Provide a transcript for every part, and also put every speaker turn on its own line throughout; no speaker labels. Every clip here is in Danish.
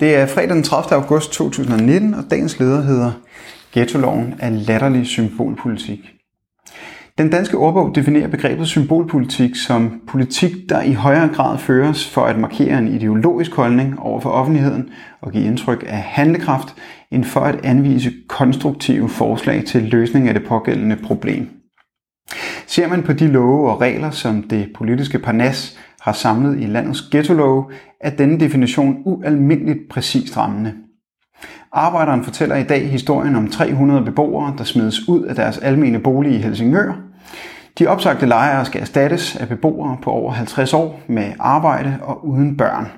Det er fredag den 30. august 2019, og dagens leder hedder Ghetto-loven er latterlig symbolpolitik. Den danske ordbog definerer begrebet symbolpolitik som politik, der i højere grad føres for at markere en ideologisk holdning over for offentligheden og give indtryk af handlekraft, end for at anvise konstruktive forslag til løsning af det pågældende problem. Ser man på de love og regler, som det politiske parnas har samlet i landets ghetto-love, er denne definition ualmindeligt præcist rammende. Arbejderen fortæller i dag historien om 300 beboere, der smides ud af deres almene bolig i Helsingør. De opsagte lejere skal erstattes af beboere på over 50 år med arbejde og uden børn.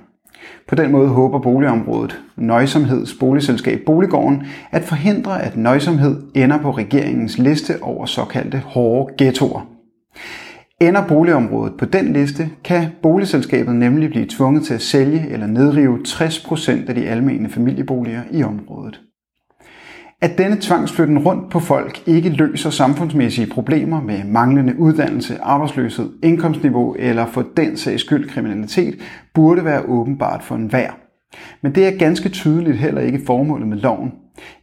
På den måde håber boligområdet Nøjsomheds boligselskab Boliggården at forhindre, at nøjsomhed ender på regeringens liste over såkaldte hårde ghettoer. Ender boligområdet på den liste, kan boligselskabet nemlig blive tvunget til at sælge eller nedrive 60% af de almene familieboliger i området. At denne tvangsflytten rundt på folk ikke løser samfundsmæssige problemer med manglende uddannelse, arbejdsløshed, indkomstniveau eller for den sags skyld kriminalitet, burde være åbenbart for enhver. Men det er ganske tydeligt heller ikke formålet med loven.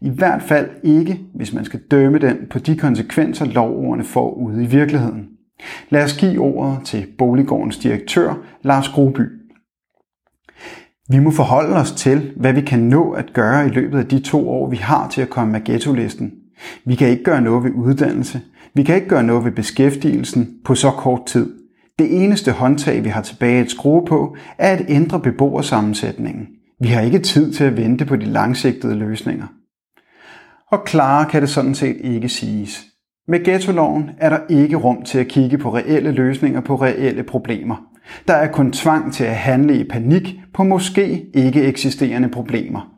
I hvert fald ikke, hvis man skal dømme den på de konsekvenser, lovordene får ude i virkeligheden. Lad os give ordet til Boliggårdens direktør, Lars Groby. Vi må forholde os til, hvad vi kan nå at gøre i løbet af de to år, vi har til at komme med ghetto-listen. Vi kan ikke gøre noget ved uddannelse. Vi kan ikke gøre noget ved beskæftigelsen på så kort tid. Det eneste håndtag, vi har tilbage at skrue på, er at ændre beboersammensætningen. Vi har ikke tid til at vente på de langsigtede løsninger. Og klare kan det sådan set ikke siges. Med ghettoloven er der ikke rum til at kigge på reelle løsninger på reelle problemer. Der er kun tvang til at handle i panik på måske ikke eksisterende problemer.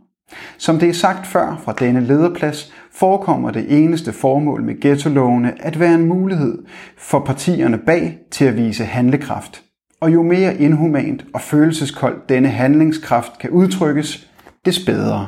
Som det er sagt før fra denne lederplads, forekommer det eneste formål med ghettolovene at være en mulighed for partierne bag til at vise handlekraft. Og jo mere inhumant og følelseskoldt denne handlingskraft kan udtrykkes, des bedre.